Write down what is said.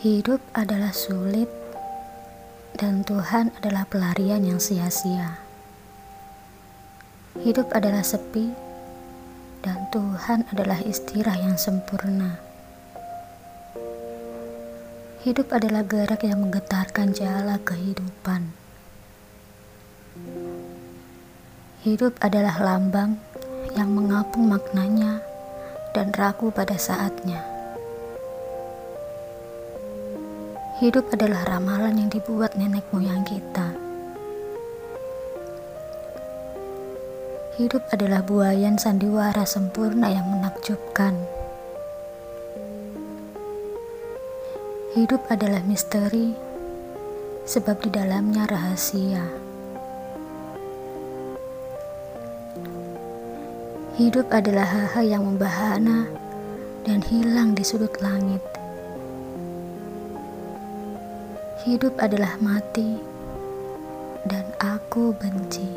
Hidup adalah sulit, dan Tuhan adalah pelarian yang sia-sia. Hidup adalah sepi, dan Tuhan adalah istirahat yang sempurna. Hidup adalah gerak yang menggetarkan jala kehidupan. Hidup adalah lambang yang mengapung maknanya dan ragu pada saatnya. Hidup adalah ramalan yang dibuat nenek moyang kita. Hidup adalah buayan sandiwara sempurna yang menakjubkan. Hidup adalah misteri, sebab di dalamnya rahasia. Hidup adalah hal-hal yang membahana dan hilang di sudut langit. Hidup adalah mati, dan aku benci.